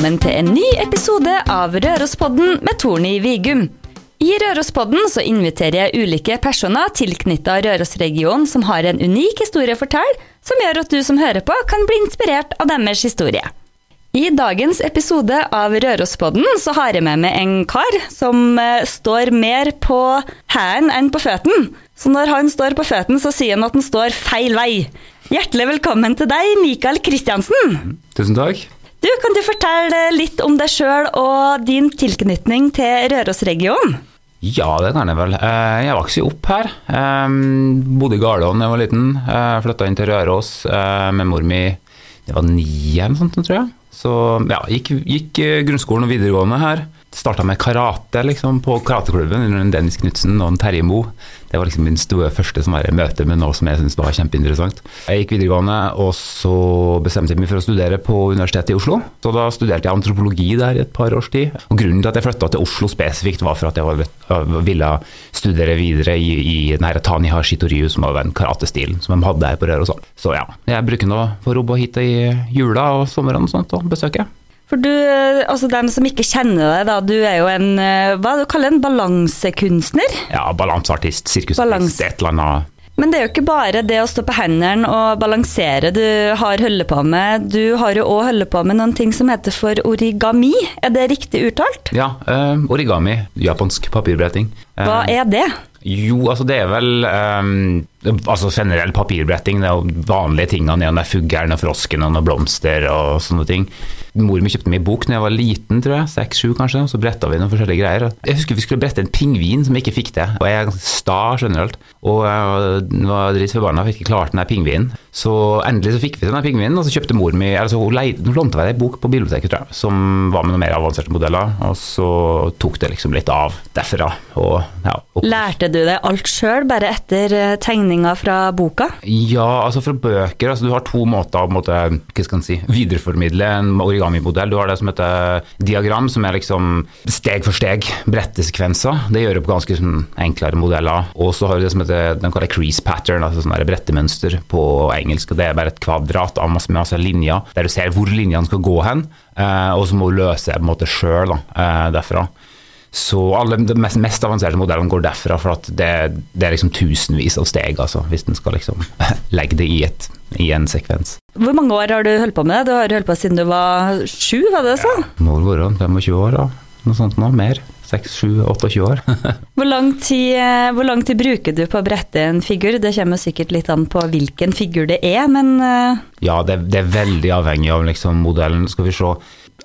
velkommen til en ny episode av Rørospodden med Torny Vigum. I Rørospodden så inviterer jeg ulike personer tilknytta Rørosregionen som har en unik historie å fortelle, som gjør at du som hører på, kan bli inspirert av deres historie. I dagens episode av Rørospodden så har jeg med meg en kar som eh, står mer på hælen enn på føttene. Så når han står på føttene, så sier han at han står feil vei. Hjertelig velkommen til deg, Mikael Kristiansen. Tusen takk. Du, Kan du fortelle litt om deg sjøl og din tilknytning til Rørosregionen? Ja, det kan jeg vel. Eh, Jeg vokste opp her. Jeg Bodde i Garlån da jeg var liten. Flytta inn til Røros eh, med mor mi. Det var ni eller noe sånt, tror jeg. Så ja, gikk, gikk eh, grunnskolen og videregående her. Starta med karate liksom, på karateklubben under Dennis Knutsen og Terje Moe. Det var liksom min store første som var møte med noe som jeg syntes var kjempeinteressant. Jeg gikk videregående, og så bestemte jeg meg for å studere på Universitetet i Oslo. Så da studerte jeg antropologi der i et par års tid. Og grunnen til at jeg flytta til Oslo spesifikt, var for at jeg var, ville studere videre i, i den her Tani Hashitoryu, som var den karatestilen som de hadde her på Røros. Så ja, jeg bruker nå for å jobbe hit i jula og sommeren og sånt, og besøke. For du, altså dem som ikke kjenner deg, da, du er jo en hva du kaller en balansekunstner? Ja, balanseartist, sirkusartist, Balans. et eller annet. Men det er jo ikke bare det å stå på hendene og balansere du har holdt på med. Du har jo òg holdt på med noen ting som heter for origami. Er det riktig uttalt? Ja, eh, origami, japansk papirbretting. Eh, Hva er det? Jo, altså det er vel um, altså generell papirbretting. Det er jo vanlige tingene. Er fuglen og frosken og blomster og sånne ting. Mor mi kjøpte meg bok da jeg var liten, tror jeg. Seks-sju kanskje. Så bretta vi noen forskjellige greier. Jeg husker vi skulle brette en pingvin som jeg ikke fikk til. Og jeg er sta generelt. Og jeg var dritforbanna for jeg ikke klarte den der pingvinen. Så endelig så fikk vi til den pingvinen, og så kjøpte mor mi altså Hun, leide, hun lånte meg en bok på biblioteket, tror jeg, som var med noen mer avanserte modeller. Og så tok det liksom litt av derfra. Og, ja, Lærte du deg alt sjøl, bare etter eh, tegninga fra boka? Ja, altså fra bøker. altså Du har to måter å måte, hva skal si, videreformidle en origami-modell. Du har det som heter diagram, som er liksom steg for steg brettesekvenser. Det gjør du på ganske sånn, enklere modeller. Og så har du det som heter den kaller crease pattern, altså sånn brettemønster på engelsk. og Det er bare et kvadrat av masse, masse linjer, der du ser hvor linjene skal gå hen. eh, og så må du løse på en sjøl derfra. Så alle de mest, mest avanserte modellene går derfra, for at det, det er liksom tusenvis av steg, altså, hvis en skal liksom legge det i, et, i en sekvens. Hvor mange år har du holdt på med det? Du har holdt på siden du var sju, var det så? Må vel være 25 år, da. Noe sånt nå. Mer. 6, 7, 28 år. Hvor lang, tid, eh, hvor lang tid bruker du på å brette en figur? Det kommer sikkert litt an på hvilken figur det er, men eh, ja, det, det er veldig avhengig av liksom, modellen. Skal vi se.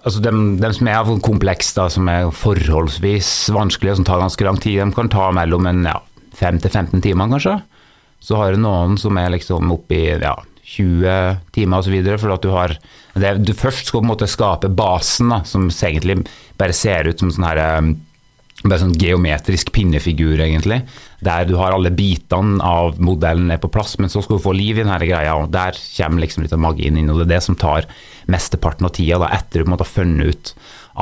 Altså, de, dem, som er komplekse, da, som er forholdsvis vanskelige og som tar ganske lang tid, de kan ta mellom en, ja, 5-15 timer, kanskje. Så har du noen som er liksom oppi ja, 20 timer osv. For at du har det, Du først skal på en måte skape basen, da, som egentlig bare ser ut som sånn her um, bare sånn geometrisk pinnefigur, egentlig. Der du har alle bitene av modellen er på plass, men så skal du få liv i denne greia. og Der kommer liksom litt av magien inn, og det er det som tar mesteparten av tida, da, etter du på en måte har funnet ut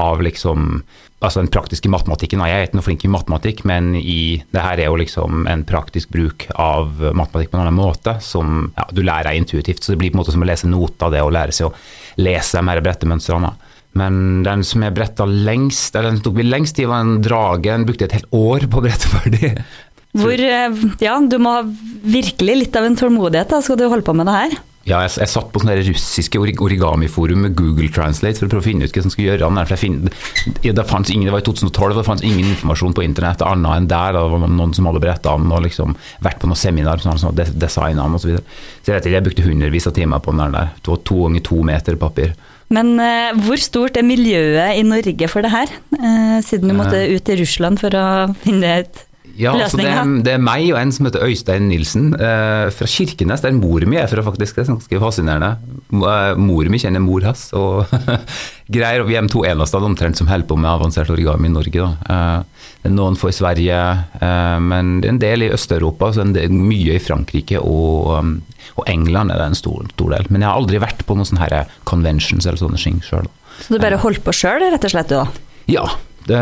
av liksom altså den praktiske matematikken. Jeg er ikke noe flink i matematikk, men i, det her er jo liksom en praktisk bruk av matematikk på en annen måte, som ja, du lærer intuitivt. Så det blir på en måte som å lese noter, det å lære seg å lese de her brettemønstrene. Men den som jeg bretta lengst, eller den som tok meg lengst tid, var en drage. Den brukte et helt år på å brette ferdig. hvor eh, Ja, du må ha virkelig litt av en tålmodighet da, skal du holde på med det her. Ja, jeg, jeg satt på sånne russiske orig- origamiforum med Google Translate for å prøve å finne ut hva som skulle gjøre den finner, det, ingen, det var i 2012, og det fantes ingen informasjon på internett annet enn der. Det var noen som hadde bretta den og liksom vært på noen seminar som hadde des- designet den osv. Så, videre. så jeg vet jeg brukte hundrevis av timer på den der. Var to ganger to meter papir. Men uh, hvor stort er miljøet i Norge for det her? uh, siden du måtte ut til Russland for å finne ut Ja, altså det, det er meg og en som heter Øystein Nilsen eh, fra Kirkenes, der mor mi er fra, faktisk. Det er ganske fascinerende. Uh, mor mi kjenner mor hans og greier. Og vi er de to eneste omtrent som holder på med avansert origami i Norge. Eh, det er noen få i Sverige, eh, men det er en del i Øst-Europa. Så det er mye i Frankrike og, um, og England er det en stor, stor del. Men jeg har aldri vært på noen sånne her conventions eller sånne ting sjøl. Så du bare holdt på sjøl, rett og slett, du da? Ja. Det,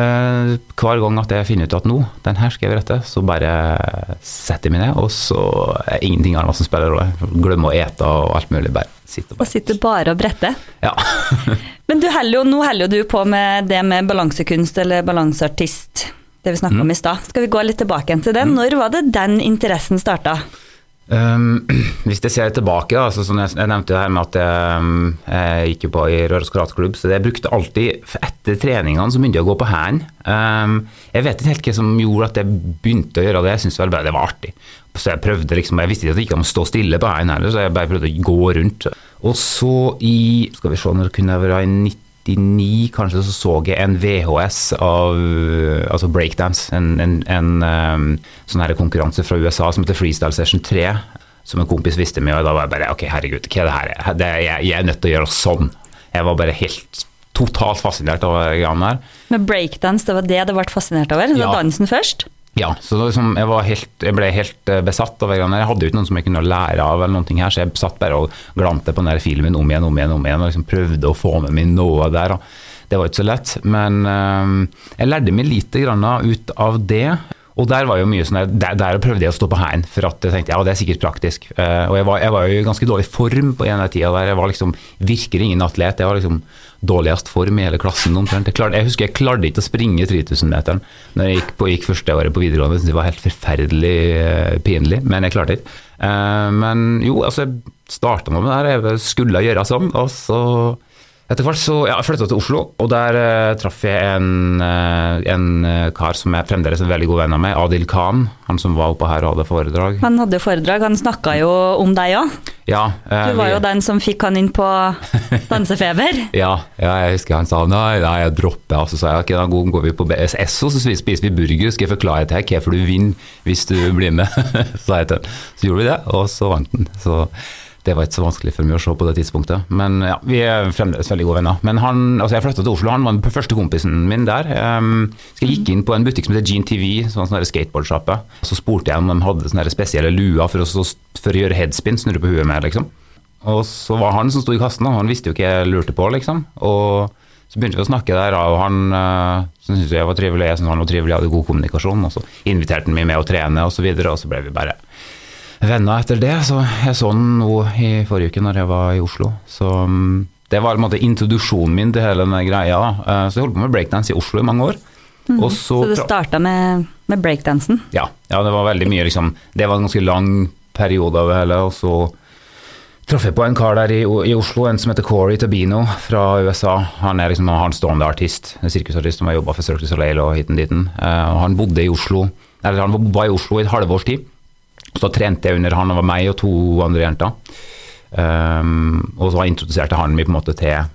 hver gang at jeg finner ut at nå, den her skal jeg brette, så bare setter jeg meg ned, og så er ingenting annet som spiller rolle. Glemme å ete og alt mulig, bare sitte og Og sitter bare og bretter. Ja. Men du heller jo, nå holder jo du på med det med balansekunst eller balanseartist, det vi snakka Mm. om i stad. Skal vi gå litt tilbake til det? Når var det den interessen starta? Um, hvis jeg ser tilbake, da, så som jeg, jeg nevnte det her med at jeg, um, jeg gikk jo på i Røros karateklubb, så jeg brukte alltid etter treningene så begynte jeg å gå på hæren. Um, jeg vet ikke helt hva som gjorde at jeg begynte å gjøre det, jeg syntes vel bare det var artig. Så jeg prøvde liksom, jeg visste ikke at det gikk an å stå stille på hæren heller, så jeg bare prøvde å gå rundt. Og så i, skal vi se, når det kunne være i 99 kanskje, så så jeg en VHS av altså breakdance, en, en, en um, sånn her konkurranse fra USA som heter Freestyle Session 3, som en kompis visste meg, og da var jeg bare ok, herregud, hva er det her? Det, jeg, jeg er nødt til å gjøre sånn. Jeg var bare helt totalt fascinert av de greiene der. Med breakdance, det var det du ble fascinert over? Var Ja. dansen først? Ja, så liksom, jeg, helt, jeg ble helt eh, besatt av det. Jeg hadde jo ikke noen som jeg kunne lære av, eller noen ting her, så jeg satt bare og glante på den der filmen om igjen om igjen, om igjen, og liksom prøvde å få med meg noe der. Det var ikke så lett, men eh, jeg lærte meg lite grann ut av det. Og der var jo mye sånn der, der prøvde jeg å stå på hælen, for at jeg tenkte ja, det er sikkert praktisk. Eh, og jeg var, jeg var jo i ganske dårlig form på en av tida der. Jeg var liksom virkelig ingen atlet. Jeg var liksom dårligst form i hele klassen omtrent. Jeg, klarte, jeg husker jeg klarte ikke å springe 3000-meteren når jeg gikk, på, gikk første året på videregående. Det var helt forferdelig eh, pinlig, men jeg klarte ikke. Eh, men jo, altså jeg starta med det der. Jeg skulle gjøre sånn, og så etter hvert så ja, jeg flytta til Oslo, og der uh, traff jeg en, uh, en eh, kar som er fremdeles en veldig god venn av meg, Adil Khan. Han som var oppe her og hadde foredrag. Han hadde foredrag, han snakka jo om deg òg. Ja, Du var vi- jo den som fikk han inn på dansefeber. Ja, ja, jeg husker han sa nei, nei, jeg dropper. Og så sa jeg ok, da går vi på Esso, så spiser vi burger. Skal jeg forklare til deg hvorfor du vinner hvis du blir med? sa jeg til ham. Så gjorde vi det, og så vant han. Så det var ikke så vanskelig for meg å se på det tidspunktet. Men ja, vi er fremdeles veldig gode venner. Men han, altså jeg flytta til Oslo, han var den første kompisen min der. Um, så jeg gikk inn på en butikk som heter Gene TV, sånn sånn skateboardsjappe. Så spurte jeg om de hadde sånne spesielle luer for, å, for å gjøre headspin, snurre på huet med, liksom. Og så var han som sto i kassen, og han visste jo ikke jeg lurte på, liksom. Og så begynte vi å snakke der, og han uh, syntes jeg var trivelig, jeg syntes han var trivelig, jeg hadde god kommunikasjon. Og så inviterte han meg med å trene, og så videre, og så ble vi bare venner etter det. Så jeg så den nå i forrige uke når jeg var i Oslo. Så um, det var en måte introduksjonen min til hele den greia. da. Uh, så jeg holdt på med breakdance i Oslo i mange år. Og så, Så det starta med, med breakdansen. ja, ja, det var veldig mye liksom Det var en ganske lang periode av det hele, og så traff jeg på en kar der i, i Oslo, en som heter Corey Tabino fra USA. Han er liksom han stående artist, en sirkusartist som har jobba for Circus Soleil og hiten diten. Eh, og han bodde i Oslo, eller han var i Oslo i et halvårs tid. Så trente jeg under han, og var meg og to andre jenter. Um, og så introduserte han meg på en måte til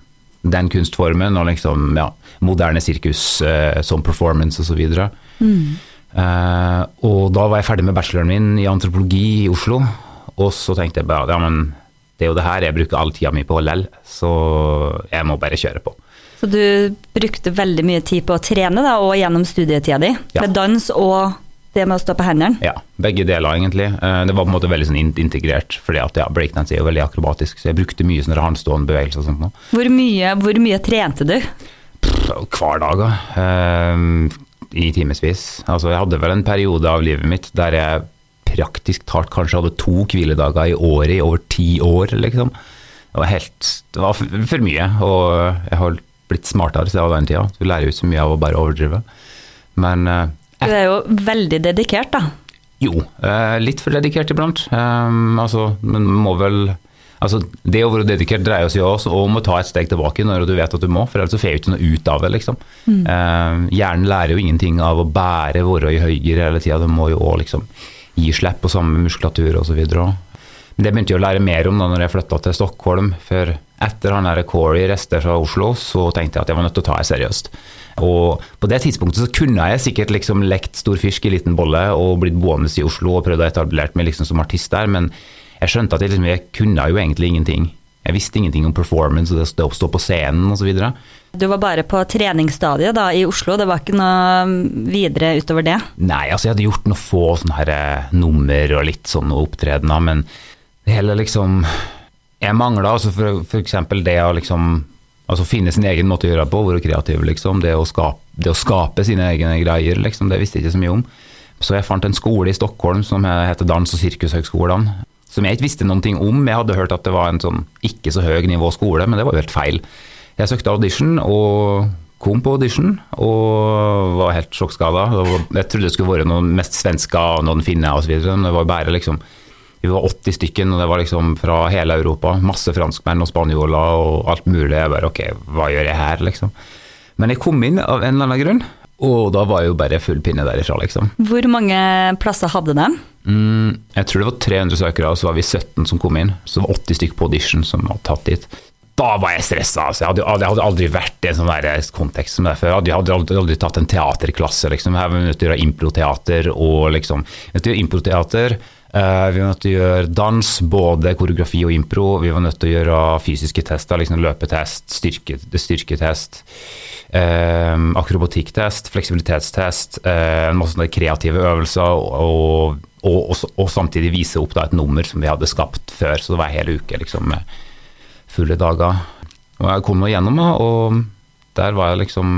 den kunstformen og liksom, ja, moderne sirkus uh, som performance osv. Eh, og da var jeg ferdig med bacheloren min i antropologi i Oslo, og så tenkte jeg bare ja, men det er jo det her jeg bruker all tida mi på lell, så jeg må bare kjøre på. Så du brukte veldig mye tid på å trene, da, og gjennom studietida di, Ja. med dans og det med å stå på hendene. Ja, begge deler egentlig. Eh, Det var på en måte veldig sånn integrert, fordi at ja, breakdance er jo veldig akrobatisk, så jeg brukte mye sånne håndstående bevegelser og sånt noe. Hvor mye, hvor mye trente du? Pff, Hver dag, da. Eh, I timevis. Altså, jeg hadde vel en periode av livet mitt der jeg praktisk talt kanskje hadde to hviledager i året i over ti år, liksom. Det var helt Det var for, mye, og jeg har blitt smartere siden den tida. Du lærer jo ikke så mye av å bare overdrive. Men eh, Du er jo veldig dedikert, da. Jo, litt for dedikert iblant. Um, altså, men må vel Altså, det å være dedikert dreier seg også om å ta et steg tilbake når du vet at du må, for ellers så får du ikke noe ut av det, liksom. Eh, hjernen lærer jo ingenting av å bære være i høyre hele tida, du må jo òg liksom gi slipp på samme muskulatur osv. Men det begynte jeg å lære mer om da når jeg flytta til Stockholm, for etter han der Corey reiste fra Oslo, så tenkte jeg at jeg var nødt til å ta det seriøst. Og på det tidspunktet så kunne jeg sikkert liksom lekt stor fisk i liten bolle og blitt boende i Oslo og prøvd å etablere meg liksom som artist der, men jeg skjønte at jeg, liksom, jeg kunne jo egentlig ingenting. Jeg visste ingenting om performance og det å stå på scenen osv. Du var bare på treningsstadiet da i Oslo, det var ikke noe videre utover det? Nei, altså jeg hadde gjort noen få sånne her eh, nummer og litt sånne opptredener, men hele liksom Jeg mangla altså for, for eksempel det å liksom Altså finne sin egen måte å gjøre det på, være kreativ, liksom. Det å, skape, det å skape sine egne greier, liksom. Det visste jeg ikke så mye om. Så jeg fant en skole i Stockholm som heter Dans- og sirkushøgskolen. Som jeg ikke visste noen ting om. Jeg hadde hørt at det var en sånn ikke så høy nivå skole, men det var jo helt feil. jeg søkte audition og kom på audition og var helt sjokkskada. Jeg trodde det skulle være noen mest svensker og noen finner osv. Det var bare liksom Vi var 80 stykken, og det var liksom fra hele Europa. Masse franskmenn og spanjoler og alt mulig. Jeg bare ok, hva gjør jeg her, liksom. Men jeg kom inn av en eller annen grunn, og da var jeg jo bare full pinne derifra, liksom. Hvor mange plasser hadde de? Mm, jeg tror det var 300 søkere, og så var vi 17 som kom inn. Så det var 80 stykker på audition som var tatt dit. Da var jeg stressa. Altså. Jeg, hadde, jeg hadde aldri vært i en sånn der kontekst som det før. Jeg hadde aldri, aldri tatt en teaterklasse. Liksom. Her var vi nødt til å gjøre improteater og liksom nødt til å gjøre improteater. Uh, vi var nødt til å gjøre dans, både koreografi og impro. Vi var nødt til å gjøre fysiske tester, liksom løpetest, styrke, styrketest, uh, akrobatikktest, fleksibilitetstest, uh, masse sånne kreative øvelser, og, og, og, og samtidig vise opp da, et nummer som vi hadde skapt før. Så det var hele hel uke liksom, med fulle dager. Og jeg kom nå gjennom, og der var jeg liksom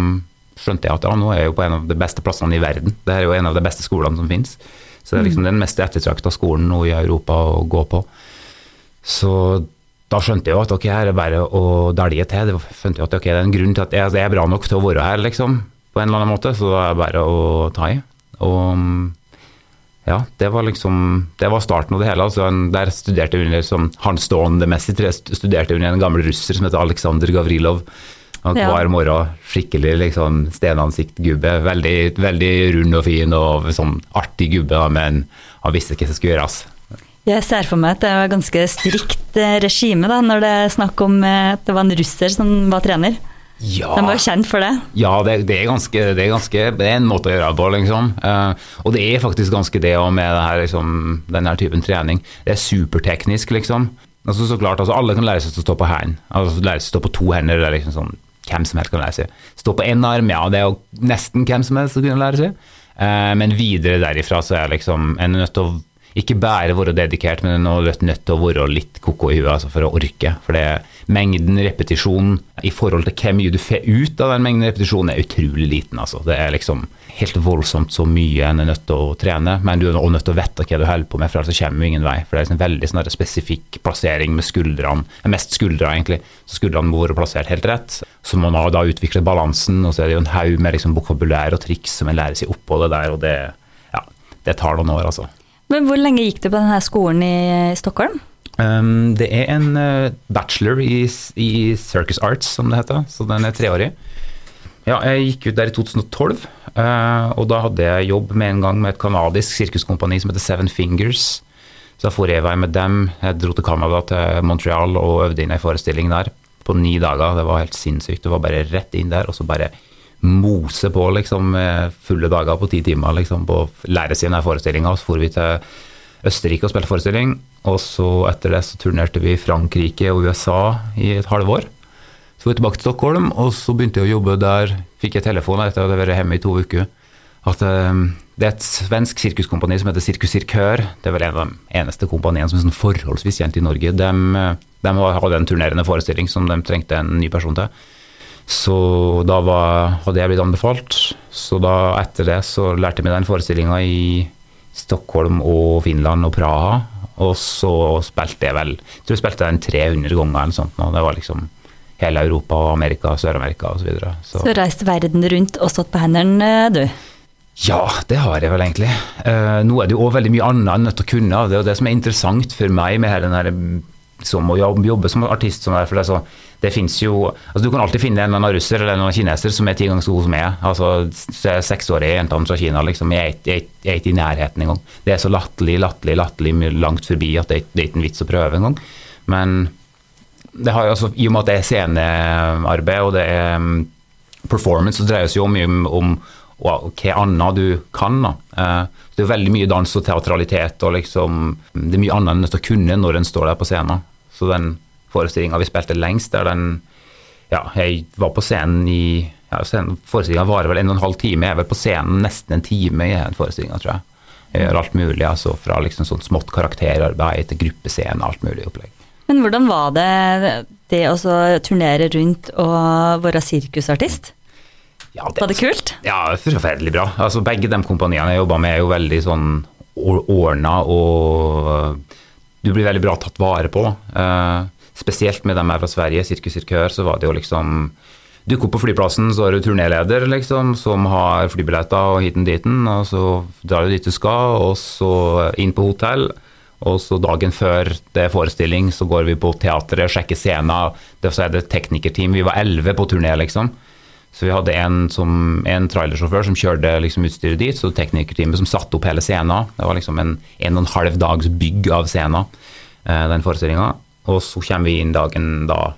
skjønte jeg at ja, nå er jeg jo på en av de beste plassene i verden. Det er jo en av de beste skolene som finnes. Så det er liksom den mest ettertrakta skolen nå i Europa å gå på. Så da skjønte jeg jo at ok, her er bare å dælje til. Det skjønte jeg at ok, det er en grunn til at jeg, er bra nok til å være her, liksom. På en eller annen måte. Så da er det bare å ta i. Og ja, det var liksom Det var starten av det hele. Altså, der studerte jeg under som Hans Stående-messig, studerte under en gammel russer som heter Aleksandr Gavrilov. Og. Hver morgen skikkelig liksom, stenansiktgubbe. Veldig, veldig rund og fin og sånn artig gubbe, da, men han visste ikke hva som skulle gjøres. Jeg ser for meg at det var ganske strikt eh, regime da, når det er snakk om eh, at det var en russer som var trener. Ja. De var kjent for det? Ja, det, det, er ganske, det, er ganske, det, er en måte å gjøre det på, liksom. Uh, og det er faktisk ganske det òg med her, liksom, denne typen trening. Det er superteknisk, liksom. Altså, så klart, altså, Alle kan lære seg å stå på hendene. Altså, lære seg å stå på to hender. det er liksom sånn hvem som helst kan lære seg. Stå på én arm, ja, det er jo nesten hvem som helst som kan lære seg. Uh, men videre derifra så er liksom en nødt til å ikke bare være dedikert, men en er nødt til å være litt koko i huet altså for å orke. For det er mengden repetisjon i forhold til hvor mye du får ut av den mengden repetisjon, er utrolig liten. Altså. Det er liksom helt voldsomt så mye en er nødt til å trene, men du er også nødt til å vite hva du holder på med, for ellers kommer du ingen vei. For det er en veldig sånn spesifikk plassering med skuldrene, mest skuldrene egentlig. Så skuldrene må være plassert helt rett. Så må man da utvikle balansen, og så er det jo en haug med liksom vokabulær og triks som en lærer seg oppå det der, og det, ja, det tar noen år, altså. Men hvor lenge gikk du på denne skolen i Stockholm? Um, det er en uh, bachelor i, i, Circus Arts, som det heter, så den er treårig. Ja, jeg gikk ut der i 2012, uh, og da hadde jeg jobb med en gang med et canadisk sirkuskompani som heter Seven Fingers. Så da for jeg med dem. Jeg dro til Canada, til Montreal, og øvde inn ei forestilling der på ni dager. Det var helt sinnssykt. Det var bare rett inn der, og så bare mose på liksom fulle dager på ti timer liksom, på å lære seg forestillinga. Så for vi til Østerrike og spilte forestilling, og så etter det så turnerte vi Frankrike og USA i et halvår. Så var jeg tilbake til Stockholm, og så begynte jeg å jobbe der. Fikk jeg telefon etter at jeg vært hjemme i to uker. At um, det er et svensk sirkuskompani som heter Sirkus Sirkør. Det er vel en av de eneste kompaniene som er sånn forholdsvis kjent i Norge. De, de, hadde en turnerende forestilling som de trengte en ny person til. Så da var, hadde jeg blitt anbefalt. Så da etter det så lærte jeg meg den forestillinga i Stockholm og Finland og Praha. Og så spilte jeg vel Jeg tror jeg spilte den 300 ganger eller sånt. Og det var liksom hele Europa og Amerika, Sør-Amerika osv. Så, videre. så Så reist verden rundt og stått på hendene, du? Ja, det har jeg vel egentlig. Uh, nå er det jo òg veldig mye annet enn nødt til å kunne. Det er jo det som er interessant for meg med den her, som å jobbe som artist. Som er, for det, så, det jo, altså Du kan alltid finne en eller annen russer eller en kineser som er ti ganger så god som jeg. Altså, Seksårige jentene fra Kina liksom, jeg, er ikke i nærheten engang. Det er så latterlig, latterlig, latterlig langt forbi at det, det er ikke en vits å prøve engang. Men det har altså, I og med at det er scenearbeid og det er mm, performance, så dreier det seg jo mye om, om hva annet du kan. da. Uh, det er veldig mye dans og teatralitet, og liksom, det er mye annet enn å kunne når en står der på scenen. Så den forestillinga vi spilte lengst, der den Ja, jeg var på scenen i ja, Forestillinga varer vel en og en halv time. Jeg er vel på scenen nesten en time i forestillinga, tror jeg. Jeg gjør alt mulig, altså fra liksom sånn smått karakterarbeid til gruppescene, alt mulig opplegg. Men hvordan var det det å turnere rundt og være sirkusartist? Ja, det, var det kult? Ja, forferdelig bra. Altså, begge de kompaniene jeg jobba med, er jo veldig sånn ordna og du blir veldig bra tatt vare på. Uh, spesielt med dem her fra Sverige, Sirkus Sirkør, så var det jo liksom Dukke opp på flyplassen, så er du turnéleder, liksom, som har flybilletter og hiten diten, og så drar du dit du skal, og så inn på hotell. Og så dagen før det er forestilling, så går vi på teatret, og sjekker scenen. Så er det teknikerteam. Vi var elleve på turné, liksom. Så vi hadde en, som, en trailersjåfør som kjørte liksom utstyret dit, så teknikerteamet som satte opp hele scenen. Det var liksom en en og en halv dags bygg av scenen, eh, den forestillinga. Og så kommer vi inn dagen da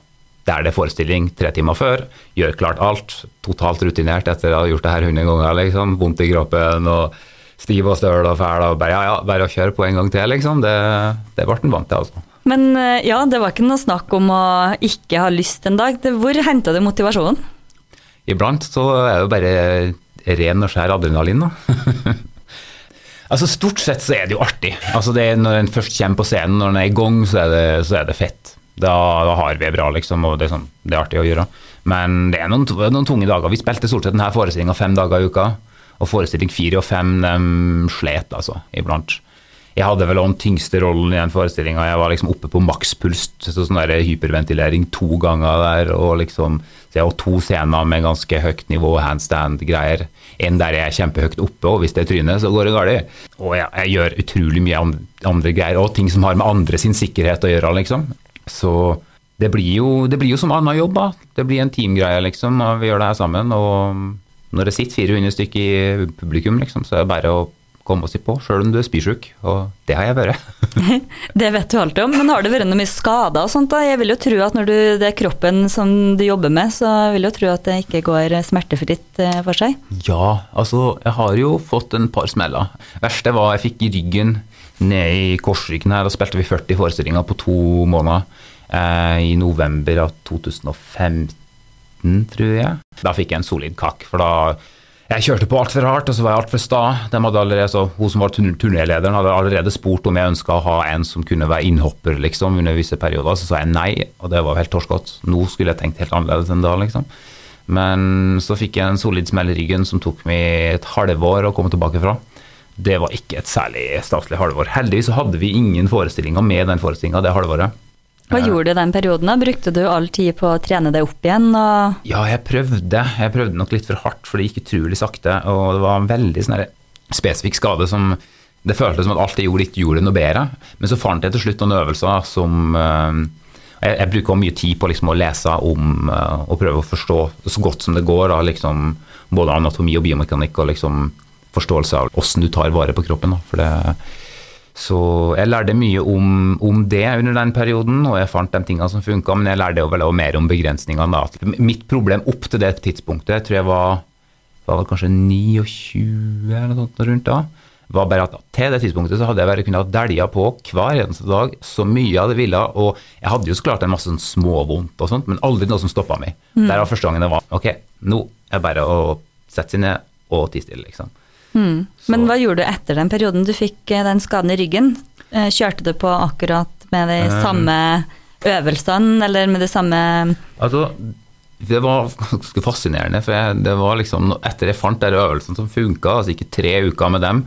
der det er forestilling tre timer før. Gjør klart alt. Totalt rutinert etter å ha gjort det her hundre ganger. liksom, Vondt i kroppen og stiv og støl og fæl. og Bare ja, ja, bare å kjøre på en gang til, liksom. Det, det ble han vant til, altså. Men eh, ja, det var ikke noe snakk om å ikke ha lyst en dag. Hvor henta du motivasjonen? Iblant så er det jo bare ren og skjær adrenalin, da. altså Stort sett så er det jo artig. Altså det, Når en først kommer på scenen, når en er i gang, så er det, så er det fett. Da, da, har vi det bra, liksom, og det er, sånn, det er, artig å gjøre. Men det er noen, noen tunge dager. Vi spilte stort sett denne forestillinga fem dager i uka. Og forestilling fire og fem, de slet altså, iblant. Jeg hadde vel den tyngste rollen i den forestillinga. Jeg var liksom oppe på makspuls, så sånn der hyperventilering to ganger der. og liksom, Så jeg har to scener med ganske høyt nivå, handstand-greier. En der jeg er kjempehøyt oppe, og hvis det er trynet, så går det galt. Og jeg, jeg, gjør utrolig mye andre greier, og ting som har med andre sin sikkerhet å gjøre, liksom. Så det blir jo, det blir jo som annen jobb, da. Det blir en teamgreie, liksom, og vi gjør det her sammen. Og når det sitter 400 stykker i publikum, liksom, så er det bare å komme og si på, sjøl om du er spysjuk, og det har jeg vært. det vet du alltid om, men har det vært noe mye skader og sånt da? Jeg vil jo tro at når du, det er kroppen som du jobber med, så vil jeg jo tro at det ikke går smertefritt eh, for seg? Ja, altså jeg har jo fått en par smeller. Verste var jeg fikk i ryggen ned i korsryggen her, Da spilte vi 40 forestillinger på to måneder eh, i november av 2015, tror jeg. Da fikk jeg en solid kakk, for da jeg kjørte på altfor hardt, og så var jeg altfor sta. Allerede, hun som var turnélederen, hadde allerede spurt om jeg ønska å ha en som kunne være innhopper liksom, under visse perioder. Så sa jeg nei, og det var helt torskott. Nå skulle jeg tenkt helt annerledes enn da, liksom. Men så fikk jeg en solid smell i ryggen som tok meg et halvår å komme tilbake fra. Det var ikke et særlig staselig halvår. Heldigvis hadde vi ingen forestillinger med den forestillinga det halvåret. Hva gjorde du den perioden? da? Brukte du all tid på å trene deg opp igjen? Ja, jeg prøvde. Jeg prøvde nok litt for hardt, for det gikk utrolig sakte. Og det var en veldig sånn spesifikk skade som Det føltes som at alt jeg gjorde, ikke gjorde noe bedre. Men så fant jeg til slutt noen øvelser som uh, jeg, jeg, bruker mye tid på liksom å lese om uh, og prøve å forstå så godt som det går, da, liksom, både anatomi og biomekanikk og liksom forståelse av hvordan du tar vare på kroppen. Da, for det så jeg lærte mye om, om, det under den perioden, og jeg fant de tingene som funka, men jeg lærte vel også mer om begrensningene. Da. Mitt problem opp til det tidspunktet tror jeg var, var kanskje 29 eller noe sånt rundt da, var bare at til det tidspunktet så hadde jeg bare kunnet dælja på hver eneste dag så mye jeg hadde ville, og jeg hadde jo så klart en masse sånn småvondt og sånt, men aldri noe som stoppa meg. Mm. Der var første gangen det var ok, nå er det bare å sette seg ned og tie stille, liksom. Mm. Men hva gjorde du etter den perioden du fikk eh, den skaden i ryggen? Eh, kjørte du på akkurat med de um, samme øvelsene, eller med det samme Altså, det var ganske fascinerende, for jeg, det var liksom etter jeg fant de øvelsene som funka, altså ikke tre uker med dem,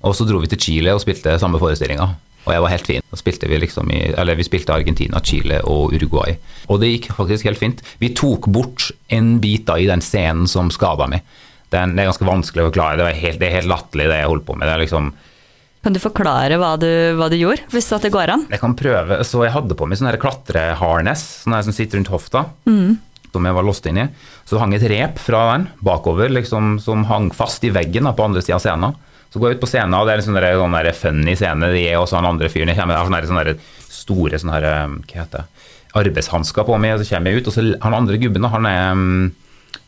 og så dro vi til Chile og spilte samme forestillinga. Og jeg var helt fin. Da spilte vi liksom i, eller vi spilte Argentina, Chile og Uruguay. Og det gikk faktisk helt fint. Vi tok bort en bit da i den scenen som skada meg det er, det er, ganske vanskelig å forklare. Det er helt, det er helt latterlig, det jeg holder på med. Det er liksom kan du forklare hva du, hva du gjorde, hvis det går an? Jeg kan prøve. Så jeg hadde på meg sånn klatreharness sånn som sitter rundt hofta. Mm. Som jeg var låst inn i. Så hang et rep fra den bakover liksom, som hang fast i veggen da, på andre sida av scenen. Så går jeg ut på scenen, og det er en sånn, sånn der funny scene. De er også han andre fyren. Jeg har sånne, sånne store sånne um, hva heter det, arbeidshansker på meg, og så kommer jeg ut. Og så han andre gubben, han er um,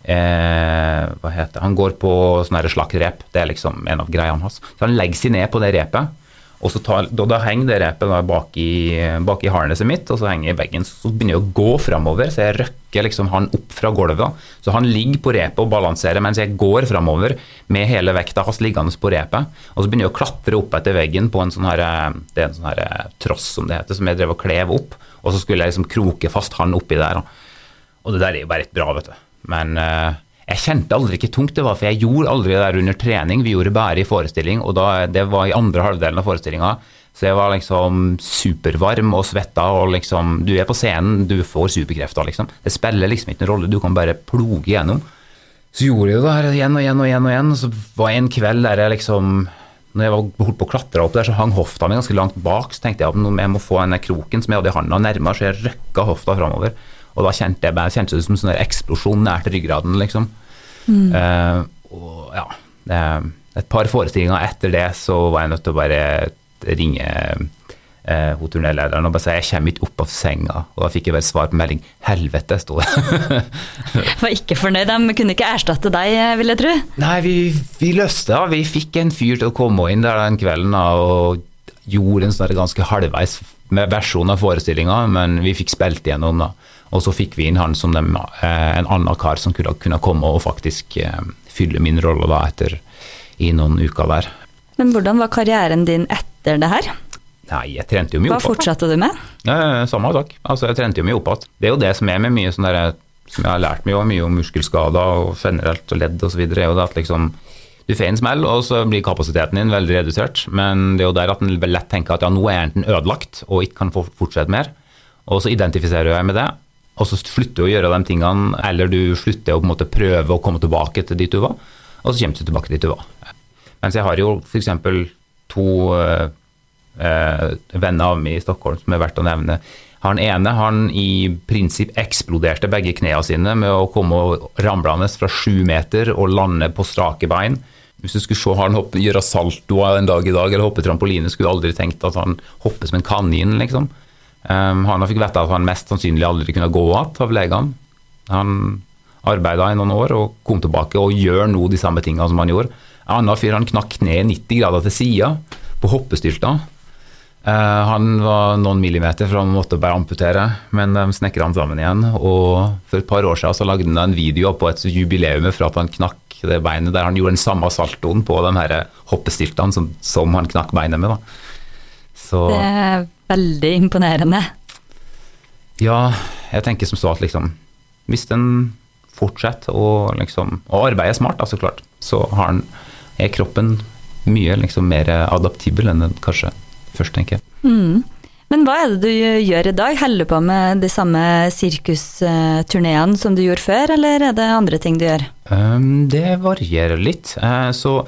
eh, hva heter det? Han går på sånn slakkrep. Det er liksom en av greiene hans. Så han legger seg ned på det repet. Og så tar, da, da, henger det repet da bak i, bak i harnesset mitt, og så henger jeg i veggen. Så begynner jeg å gå framover, så jeg røkker liksom han opp fra gulvet. Så han ligger på repet og balanserer mens jeg går framover med hele vekta hans liggende på repet. Og så begynner jeg å klatre opp etter veggen på en sånn her, det er en sånn her eh, tross som det heter, som jeg drev og klev opp. Og så skulle jeg liksom kroke fast han oppi der. Og det der er jo bare ikke bra, vet du. Men uh, Jeg kjente aldri ikke tungt det var, for jeg gjorde aldri det der under trening. Vi gjorde bare i forestilling, og da, det var i andre halvdelen av forestillinga. Så jeg var liksom supervarm og svetta, og liksom Du er på scenen, du får superkrefter, liksom. Det spiller liksom ikke noen rolle, du kan bare ploge gjennom. Så gjorde jeg det her igjen og igjen og igjen, og igjen. Så var en kveld der jeg liksom når jeg var holdt på å klatre opp der, så hang hofta mi ganske langt bak. Så tenkte jeg at jeg må få den kroken som jeg hadde i handa, nærmere, så jeg røkka hofta framover. Og da kjente jeg bare, kjente det som en sånn eksplosjon nært ryggraden, liksom. Mm. Uh, og ja, et par forestillinger etter det så var jeg nødt til å bare ringe eh, hun turnélederen og bare si jeg kommer ikke opp av senga. Og da fikk jeg bare svar på melding 'helvete', sto det. var ikke fornøyd, de kunne ikke erstatte deg, vil jeg tro? Nei, vi, vi løste det. Vi fikk en fyr til å komme inn der den kvelden og gjorde en sånn ganske halvveis versjon av forestillinga, men vi fikk spilt igjennom da. Og så fikk vi inn han som dem, eh, en annen kar som kunne, kunne komme og faktisk eh, fylle min rolle da etter i noen uker der. Men hvordan var karrieren din etter det her? Nei, jeg trente jo mye opp igjen. Hva fortsatte du med? Ja, samme sak. Altså, jeg trente jo mye opp igjen. Det er jo det som er med mye sånn der, som jeg har lært meg, mye om muskelskader og generelt og ledd osv., er jo det at liksom du får en smell, og så blir kapasiteten din veldig redusert. Men det er jo der at en lett tenker at ja, nå er jeg enten ødelagt og ikke kan fortsette mer. Og så identifiserer jeg med det, og så slutter du å gjøre de tingene, eller du slutter å på en måte prøve å komme tilbake til dit du var, og så kommer du tilbake dit du var. Mens jeg har jo f.eks. to eh, eh, venner av meg i Stockholm som er verdt å nevne. Han ene han i prinsipp eksploderte begge knærne sine med å komme ramlende fra sju meter og lande på strake bein. Hvis du skulle se han hoppe, gjøre saltoa en dag i dag eller hoppe trampoline, skulle du aldri tenkt at han hopper som en kanin, liksom. Um, han fikk vite at han mest sannsynlig aldri kunne gå igjen av legene. Han arbeida i noen år og kom tilbake og gjør nå de samme tingene som han gjorde. En annen fyr han knakk kneet 90 grader til sida på hoppestylta. Uh, han var noen millimeter fra han måtte bare amputere, men de snekra han sammen igjen. Og for et par år siden så lagde han en video på et jubileum for at han knakk det beinet, der han gjorde den samme saltoen på de her hoppestyltene som, som, han knakk beinet med. Så, det veldig imponerende. Ja, jeg tenker som så at liksom Hvis en fortsetter å liksom, og arbeider smart, da, så klart, så har den, er kroppen mye liksom, mer adaptibel enn den kanskje først tenker. Mm. Men hva er det du gjør i dag? Holder du på med de samme sirkusturneene som du gjorde før, eller er det andre ting du gjør? Um, det varierer litt. Uh, så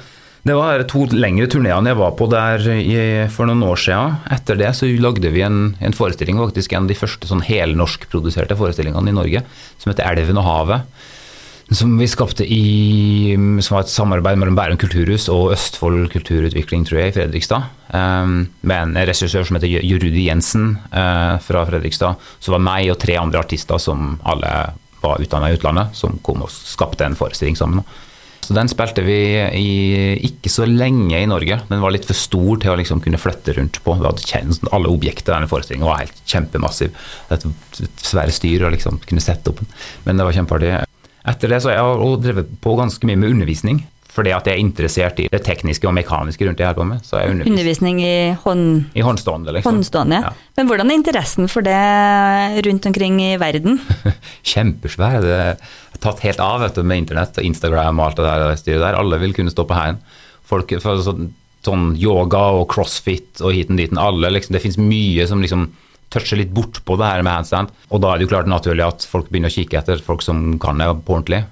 det var to lengre turneene jeg var på der i, for noen år siden. Etter det så lagde vi en, en forestilling, faktisk en av de første sånn helnorskproduserte forestillingene i Norge, som heter 'Elven og havet' som vi skapte i som var et samarbeid mellom Bærum kulturhus og Østfold kulturutvikling, tror jeg, i Fredrikstad. Um, med en regissør som heter Jurudi Jensen uh, fra Fredrikstad. Så var meg og tre andre artister som alle var utdanna i utlandet, som kom og skapte en forestilling sammen. Så Den spilte vi i, ikke så lenge i Norge. Den var litt for stor til å liksom kunne flytte rundt på. Vi hadde Alle objekter i denne forestillingen var helt kjempemassiv. Et svære styr å liksom kunne sette opp. Men det var kjempeartig. Etter det så har jeg drevet på ganske mye med undervisning. Fordi at jeg er interessert i det tekniske og mekaniske rundt det jeg holder på med. Så jeg undervisning i, hånd... I håndstående, liksom. Håndstående, ja. Men hvordan er interessen for det rundt omkring i verden? Kjempesvær. Det er tatt helt av vet du, med internett og Instagram og alt det der styret der. Alle vil kunne stå på hæren. Folk sånn, sånn yoga og crossfit og hiten diten. Alle, liksom, det finnes mye som liksom toucher litt bort på det her med handstand. Og da er det jo klart naturlig at folk begynner å kikke etter folk som kan det på ordentlig.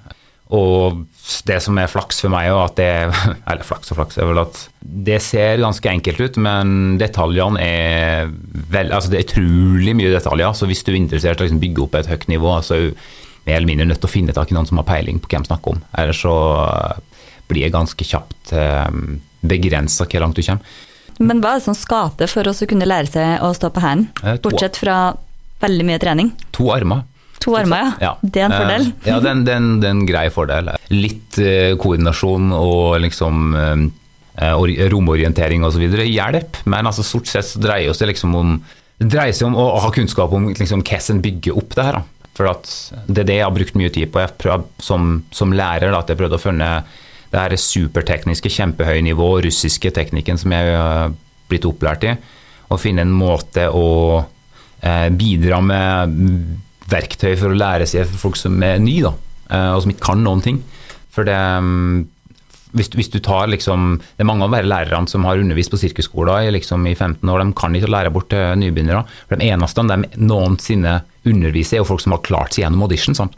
Og det som er flaks for meg, at det Eller flaks og flaks, er vel at det ser ganske enkelt ut, men detaljene er vel Altså det er utrolig mye detaljer, så hvis du er interessert i å liksom bygge opp et høyt nivå, så er mer eller mindre nødt til å finne tak i noen som har peiling på hvem snakker om. Ellers så blir det ganske kjapt eh, begrensa hvor langt du kommer. Men hva er det som skal til for å kunne lære seg å stå på hendene, bortsett fra veldig mye trening? To armer. To armer, ja. ja. Det er en fordel. Eh, ja, det er en, en, grei fordel. Litt koordinasjon og liksom romorientering osv. hjelp, men altså stort sett så dreier det seg liksom om det dreier seg om å ha kunnskap om liksom, hvordan en bygger opp det her. Da. For Det er det jeg har brukt mye tid på jeg prøv, som, som lærer. Da, at jeg prøvde å følge det her supertekniske, kjempehøye nivå, russiske teknikken som jeg har blitt opplært i. Og finne en måte å eh, bidra med verktøy for å lære seg for folk som er nye, eh, og som ikke kan noen ting. For det mm, hvis, hvis, du tar liksom Det er mange av de lærerne som har undervist på sirkusskoler liksom, i 15 år, de kan ikke lære bort til nybegynnere. For De eneste de noensinne underviser, er jo folk som har klart seg gjennom audition. Sant?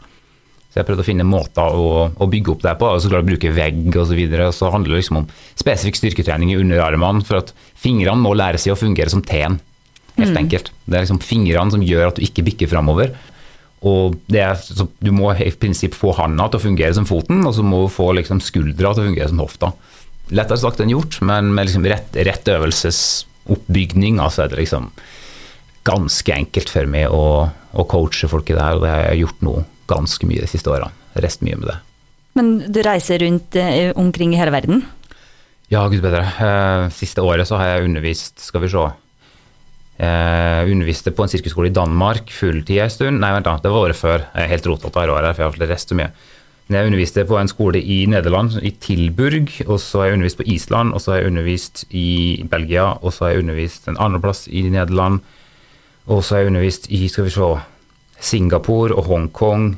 Så jeg prøvde å finne måter å, å bygge opp det på. og så klart å bruke vegg og så videre. Så handler det liksom om spesifikk styrketrening i underarmene, for at fingrene må lære seg å fungere som T-en. Helt mm. enkelt. Det er liksom fingrene som gjør at du ikke bikker framover. Og er, du må i prinsipp få handa til å fungere som foten, og så må du få liksom skuldra til å fungere som hofta. Lettere sagt enn gjort, men med liksom rett, rett øvelsesoppbygning altså er det liksom ganske enkelt for meg å, å coache folk i det her, og det har jeg gjort nå ganske mye de siste årene. Rest mye med det. Men du reiser rundt eh, omkring i hele verden? Ja, gud bedre. Eh, siste året så har jeg undervist, skal vi se eh, underviste på en sirkusskole i Danmark fulltid en stund. Nei, vent da, det var året før. Jeg er helt rotete her året, for jeg har reist så mye. Men jeg underviste på en skole i Nederland, i Tilburg, og så har jeg undervist på Island, og så har jeg undervist i Belgia, og så har jeg undervist en andreplass i Nederland, og så har jeg undervist i, skal vi se, Singapore og Hongkong,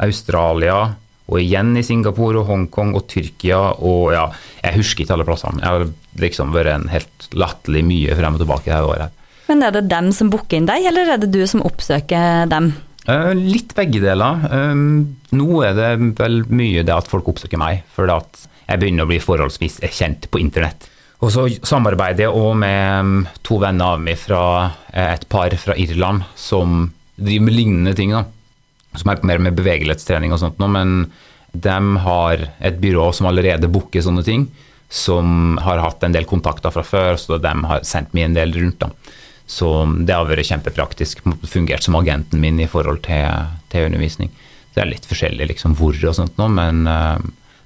Australia, og igjen i Singapore og Hongkong og Tyrkia og ja, jeg husker ikke alle plassene. Jeg har liksom vært en helt latterlig mye frem og tilbake dette året. Men er det dem som booker inn deg, eller er det du som oppsøker dem? Uh, litt begge deler. Um, nå er det vel mye det at folk oppsøker meg, for jeg begynner å bli forholdsvis kjent på internett. Og så samarbeider jeg òg med to venner av meg fra eh, et par fra Irland som driver med lignende ting. da, Som er mer med bevegelighetstrening og sånt, nå, men de har et byrå som allerede booker sånne ting. Som har hatt en del kontakter fra før, så de har sendt meg en del rundt. da. Så det har vært kjempepraktisk. Fungert som agenten min i forhold til, til undervisning. Det er litt forskjellig liksom, hvor og sånt nå, men uh,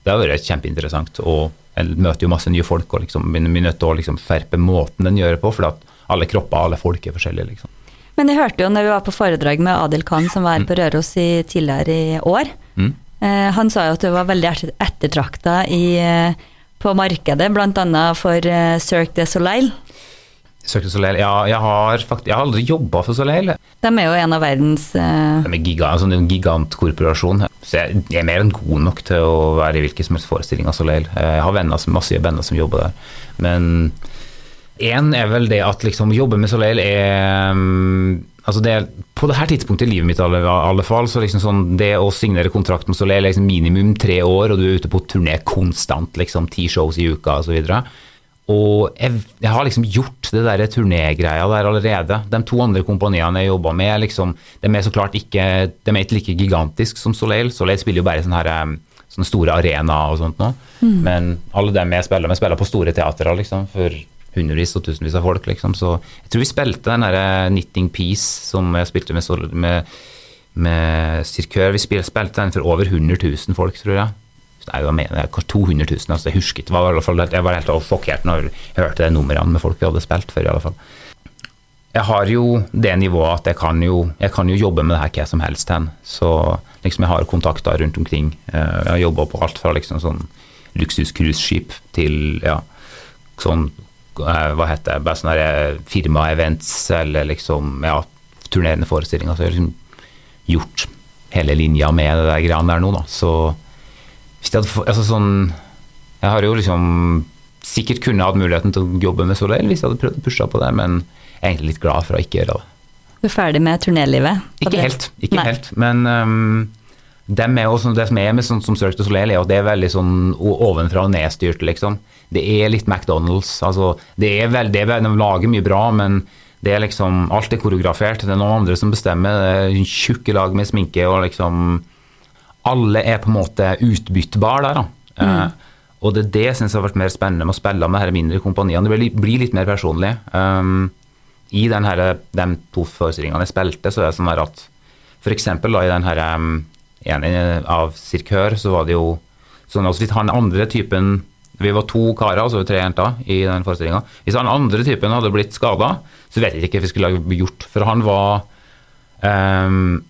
det har vært kjempeinteressant. Og jeg møter jo masse nye folk, og liksom, vi er nødt til å liksom, ferpe måten den gjør det på, for alle kropper, alle folk er forskjellige. liksom. Men jeg hørte jo når vi var på foredrag med Adil Khan, som var her på Røros i, tidligere i år. Mm. Eh, han sa jo at du var veldig ettertrakta eh, på markedet, bl.a. for eh, Cirque de Soleil. Cirque du Soleil, ja, jeg har, faktisk, jeg har aldri jobba for Soleil. De er jo en av verdens uh... De er giga, altså en gigantkorporasjon. Så jeg, jeg, er mer enn god nok til å være i hvilken som helst forestilling av Soleil. Jeg har venner som, masse venner som jobber der. Men én er vel det at liksom jobbe med Soleil er mm, altså det, På det her tidspunktet i livet mitt alle, alle fall, så liksom sånn, det å signere kontrakt med Soleil er liksom minimum tre år, og du er ute på turné konstant, liksom ti shows i uka osv. Og, jeg, jeg, har liksom gjort det der turnégreia der allerede. De to andre kompaniene jeg jobba med, liksom, de er så klart ikke de er ikke like gigantiske som Soleil. Soleil spiller jo bare sånne, her, sånne store arenaer og sånt nå. Mm. Men alle dem jeg spiller med, spiller på store teatre liksom, for hundrevis og tusenvis av folk. Liksom. Så jeg tror vi spilte den der eh, Knitting Piece som jeg spilte med, med, med Sirkør. Vi spilte den for over 100 000 folk, tror jeg. Jeg mener 200 000, altså jeg husker ikke. Var fall, jeg var helt sjokkert når jeg hørte de numrene med folk vi hadde spilt for, i alle fall. Jeg har jo det nivået at jeg kan jo, jeg kan jo jobbe med det her hva som helst hen. Så liksom jeg har kontakter rundt omkring. Eh, jeg har jobba på alt fra liksom sånn luksuscruiseskip til ja, sånn eh, hva heter det, bare sånne eh, firma-events eller liksom ja, turnerende forestillinger. Så jeg har liksom gjort hele linja med det der greiene der nå, da. Så hvis jeg hadde altså sånn Jeg har jo liksom sikkert kunne hatt muligheten til å jobbe med Soleil hvis jeg hadde prøvd å pushe på det, men jeg er egentlig litt glad for å ikke gjøre det. Du er ferdig med turnélivet? Ikke helt, ikke Nei. helt. Men um, det, også, det som er med sånn som Cirque du Soleil, er at det er veldig sånn ovenfra og nedstyrt, liksom. Det er litt McDonald's. Altså, det er vel, det er, de lager mye bra, men det er liksom Alt er koreografert. Det er noen andre som bestemmer. Det er tjukke lag med sminke og liksom alle er på en måte utbyttbare der. da. Mm. Uh, og det er det jeg syns har vært mer spennende med å spille med de mindre kompaniene. Det blir litt mer personlig. Um, I den her, de to forestillingene jeg spilte, så er det sånn at f.eks. i den her, um, ene av Sirkør, så var det jo sånn at hvis han andre typen Vi var to karer, altså tre jenter, i den forestillinga. Hvis han andre typen hadde blitt skada, så vet jeg ikke hva vi skulle ha gjort. For han var um,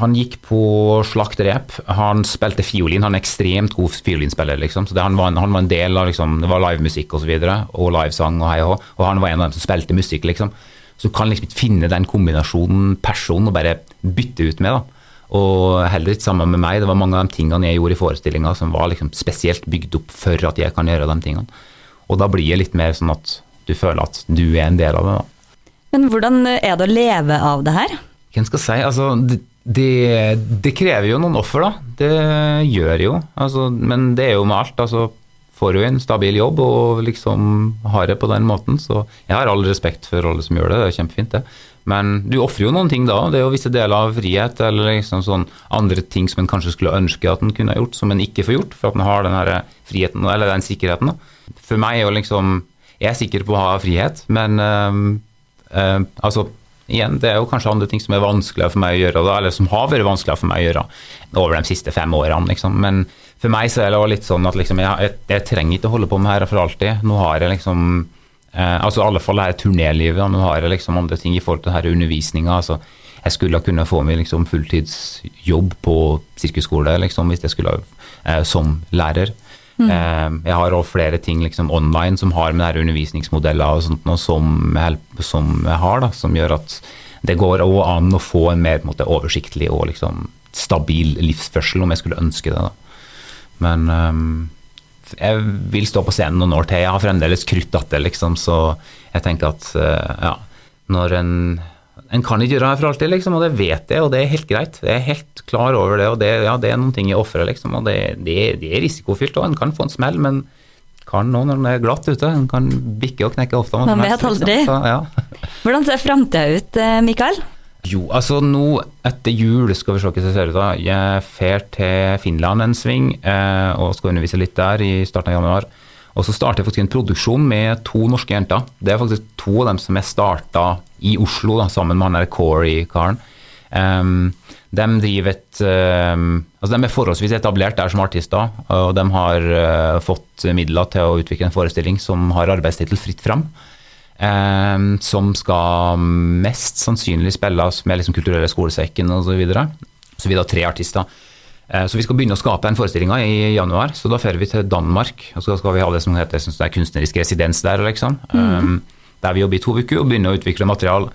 han gikk på slakterep. Han spilte fiolin. Han er ekstremt god fiolinspiller. liksom. Så det, han, var en, han, var en, del av liksom, det var livemusikk og så videre, og livesang og hei og hå. Og han var en av dem som spilte musikk, liksom. Så du kan liksom ikke finne den kombinasjonen person og bare bytte ut med. da. Og heller ikke sammen med meg. Det var mange av de tingene jeg gjorde i forestillinga som var liksom spesielt bygd opp for at jeg kan gjøre de tingene. Og da blir det litt mer sånn at du føler at du er en del av det. da. Men hvordan er det å leve av det her? Hvem skal si? Altså, det, det, det krever jo noen offer, da. Det gjør jo. Altså, men det er jo med alt. altså får du en stabil jobb og liksom har det på den måten. Så jeg har all respekt for alle som gjør det, det er kjempefint det. Men du ofrer jo noen ting da. Det er jo visse deler av frihet eller liksom sånn andre ting som en kanskje skulle ønske at en kunne ha gjort, som en ikke får gjort, for at en har den her friheten eller den sikkerheten. Da. For meg er jo liksom Jeg er sikker på å ha frihet, men øh, øh, altså igjen, det er jo kanskje andre ting som er vanskeligere for meg å gjøre, eller som har vært vanskeligere for meg å gjøre over de siste fem årene. Liksom. Men for meg så er det litt sånn at liksom, jeg, jeg, trenger ikke å holde på med dette for alltid. Nå har jeg liksom eh, altså i alle fall det her turnélivet, nå har jeg liksom andre ting i forhold til denne undervisninga. Altså, jeg skulle kunne få meg liksom fulltidsjobb på sirkusskole liksom, hvis jeg skulle eh, som lærer. Mm. Eh, jeg har også flere ting liksom, online som har med undervisningsmodeller og sånt noe, som, som jeg har, da, som gjør at det går òg an å få en mer en måte, oversiktlig og liksom, stabil livsførsel, om jeg skulle ønske det. da. Men um, jeg vil stå på scenen noen år til. Jeg har fremdeles krutt att, liksom, så jeg tenker at uh, ja, når en en kan ikke gjøre det for alltid, liksom, og det vet jeg, og det er helt greit. Jeg er helt klar over det, og det, ja, det er noen ting jeg ofrer, liksom, og det, det, det, er risikofylt. òg. En kan få en smell, men kan nå når det er glatt ute. En kan bikke og knekke ofte. Man vet aldri. Liksom, ja. Hvordan ser framtida ut, eh, Mikael? Jo, altså nå etter jul skal vi se hva det ser ut da. Jeg fer til Finland en sving eh, og skal undervise litt der i starten av januar. Og så starter jeg faktisk en produksjon med to norske jenter. Det er faktisk to av dem som jeg starta i Oslo da, sammen med han der Corey-karen. Um, de driver et um, altså De er forholdsvis etablert der som artister, og de har uh, fått midler til å utvikle en forestilling som har arbeidstittel Fritt fram. Um, som skal mest sannsynlig spilles med liksom Kulturelle skolesekken osv. Så, videre. så vi har tre artister. Uh, så vi skal begynne å skape den forestillinga i januar. Så da drar vi til Danmark. Og så skal vi ha det som heter det er kunstnerisk residens der. liksom. Mm. Der vi jobber i to uker og begynner å utvikle material.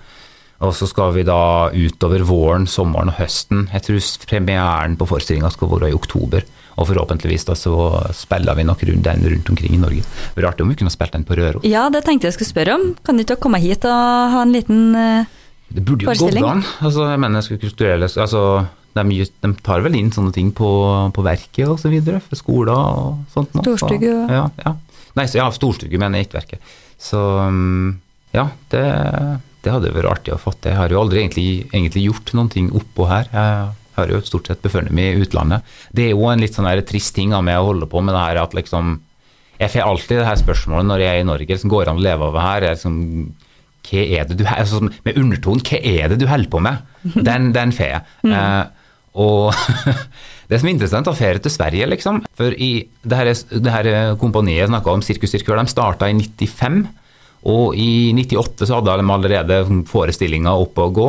Og så skal vi da utover våren, sommeren og høsten. Jeg tror premieren på forestillinga skal være i oktober. Og forhåpentligvis da så spiller vi nok rundt den rundt omkring i Norge. Det er rart om vi kunne spilt den på Røros. Ja, det tenkte jeg skulle spørre om. Kan du ikke komme hit og ha en liten uh, det burde jo gått an. Altså, jeg mener, kulturelle, altså, de, de, tar vel inn sånne ting på, på verket og så videre, for skoler og sånt. Storstugge. Ja, ja. Nei, så, ja, storstugge, mener jeg, ikke verket. Så um, ja, det, det hadde vært artig å få til. Jeg har jo aldri egentlig, egentlig gjort noen ting oppå her. Jeg har jo stort sett befunnet meg i utlandet. Det er jo en litt sånn trist ting av meg å holde på med det her at liksom Jeg får alltid det her spørsmålet når jeg er i Norge, liksom, går an å leve av det her? Liksom, hva er det du, altså, med undertonen, hva er det du holder på med? Den, den får jeg. Mm. Eh, og det som er interessant, er ferie til Sverige, liksom. For i det her, her kompaniet jeg snakka om, Sirkus Cirkør, de starta i 95. Og i 98 så hadde de allerede forestillinger oppe å gå.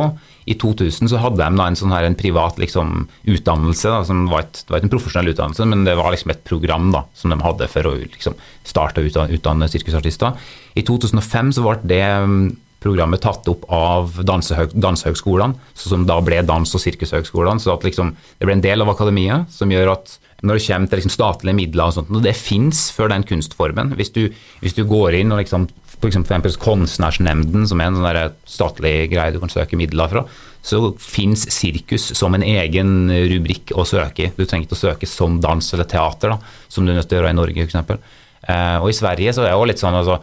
I 2000 så hadde de en, sånn her, en privat liksom, utdannelse, da, som var, et, det var ikke en profesjonell utdannelse, men det var liksom et program da, som de hadde for å liksom, starte å utdanne, utdanne sirkusartister. I 2005 så ble det mm, programmet tatt opp av dansehøg, dansehøgskolene, som da ble dans- og sirkushøgskolene. Så liksom, det ble en del av akademiet, som gjør at når det kommer til liksom statlige midler og sånt, og det fins for den kunstformen. Hvis du, hvis du går inn og liksom f.eks. Konstnærsnemnden, som er en sånn statlig greie du kan søke midler fra, så fins sirkus som en egen rubrikk å søke i. Du trenger ikke å søke som dans eller teater, da, som du er nødt til å gjøre i Norge f.eks. Eh, og i Sverige så er det jo litt sånn altså,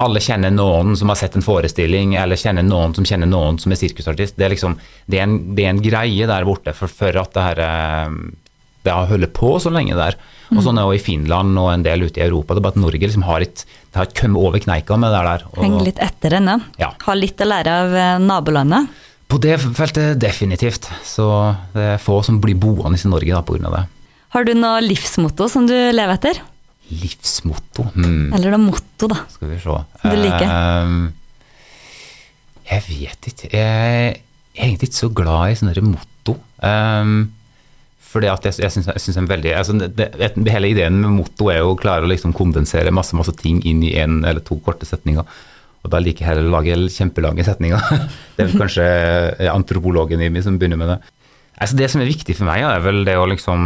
alle kjenner noen som har sett en forestilling, eller kjenner noen som kjenner noen som er sirkusartist. Det er, liksom, det er, en, det er en, greie der borte for, for at det her eh, det har holdt på så lenge der. Og sånn er det i Finland og en del ute i Europa. Det er bare at Norge liksom har et, det har kommet over kneika med det der. Og, Henger litt etter ennå. Ja. Har litt å lære av eh, nabolandet. På det feltet definitivt. Så det er få som blir boende i Norge pga. det. Har du noe livsmotto som du lever etter? Livsmotto? Hmm. Eller er motto, da. Skal vi se. Du liker? Uh, jeg vet ikke. Jeg er egentlig ikke så glad i sånne motto. Um, fordi at jeg, jeg synes, en veldig, altså det, det, Hele ideen med motto er jo å klare å liksom kondensere masse masse ting inn i én eller to korte setninger. Og da liker jeg heller å lage kjempelange setninger. Det er kanskje antropologen i meg som begynner med det. Altså det som er viktig for meg, er vel det å liksom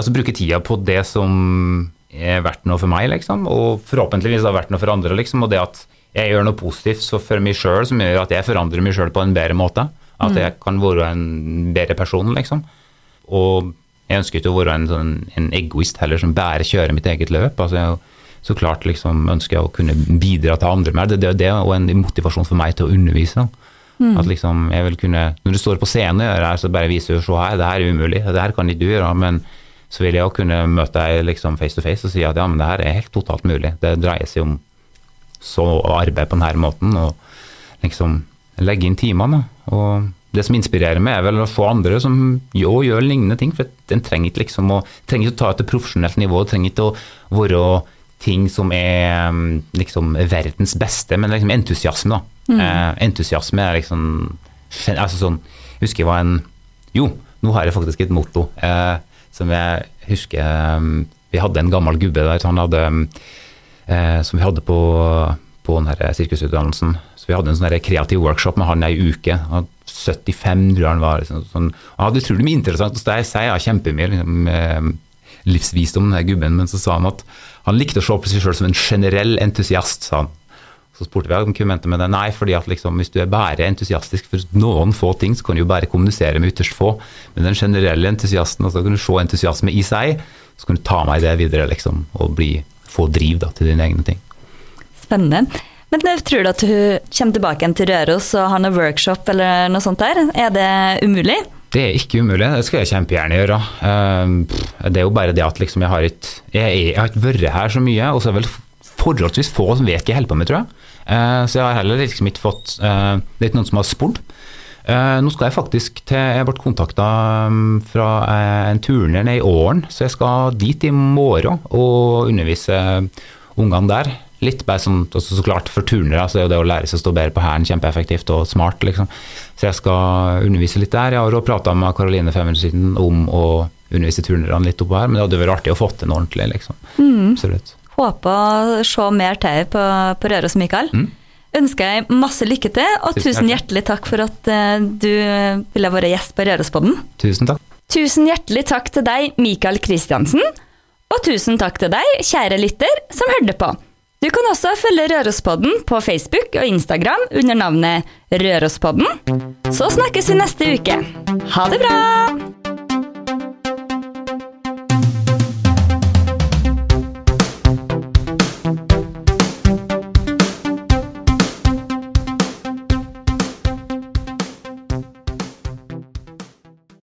altså bruke tida på det som er verdt noe for meg, liksom. Og forhåpentligvis har vært noe for andre, liksom. Og det at jeg gjør noe positivt for meg sjøl som gjør at jeg forandrer meg sjøl på en bedre måte. At Mm. jeg kan være en bedre person, liksom. Og jeg ønsker ikke å være en, sånn, en egoist heller som bare kjører mitt eget løp. Altså, jeg, så klart liksom ønsker jeg å kunne bidra til andre mer. Det, det, det er en motivasjon for meg til å undervise. Mm. At liksom jeg vil kunne, Når du står på scenen og gjør det her, så bare viser du se her, det her er umulig, det her kan ikke du gjøre. men så vil jeg jo kunne møte deg liksom face to face og si at ja, men det her er helt totalt mulig. Det dreier seg om så å arbeide på denne måten og liksom legge inn timene. Og det som inspirerer meg, er vel å få andre som jo gjør lignende ting. For en trenger ikke liksom å, trenger ikke å ta til profesjonelt nivå, det trenger ikke å være ting som er mm, liksom verdens beste, men liksom entusiasme, da. Eh, entusiasme er liksom altså sånn, Jeg husker jeg var en Jo, nå har jeg faktisk et motto eh, som jeg husker eh, Vi hadde en gammel gubbe der han hadde, eh, som vi hadde på, på den sirkusutdannelsen. Så vi hadde en sånn kreativ workshop med han ei uke. Han 75, tror jeg han var. Liksom, sånn, han hadde utrolig mye interessant å si, ja, kjempemye liksom, eh, livsvisdom, den gubben, men så sa han at han likte å se på seg sjøl som en generell entusiast, sa han. Så spurte vi om hva han mente med det. Nei, fordi at liksom, hvis du er bare entusiastisk for noen få ting, så kan du jo bare kommunisere med ytterst få. Men den generelle entusiasten, altså kan du se entusiasme i seg, så kan du ta med det videre liksom, og bli, få driv da, til dine egne ting. Spennende. Men eh, tror du at hun kommer tilbake igjen til Røros og har noe workshop eller noe sånt der? Er det umulig? Det er ikke umulig, det skal jeg kjempegjerne gjøre. Eh, Det er jo bare det at liksom jeg har ikke jeg, er- jeg har ikke vært her så mye, og så er vel forholdsvis få som vet hva jeg holder på med, tror jeg. Eh, Så jeg har heller liksom ikke fått eh, Det er ikke noen som har spurt. Eh, Nå skal jeg faktisk til Jeg ble kontakta fra eh, en turner nede i Åren, så jeg skal dit i morgen og undervise ungene der. Litt bare sånn, altså så klart For turnere så er jo det å lære seg å stå bedre på hælen kjempeeffektivt og smart. liksom. Så jeg skal undervise litt der. Jeg har også prata med Karoline Femmerdsiden om å undervise turnerne litt oppå her, men det hadde vært artig å få til noe ordentlig. liksom. Absolutt. Håper å se mer til på, på Røros, Mikael. Ønsker jeg masse lykke til, og Tusen tusen hjertelig takk for at uh, du ville være gjest på Rørospodden. Tusen takk. Tusen hjertelig takk til deg, Mikael Kristiansen. Og tusen takk til deg, kjære lytter, som hørte på. Du kan også følge Rørospodden på Facebook og Instagram under navnet Rørospodden. Så snakkes vi neste uke. Ha det bra!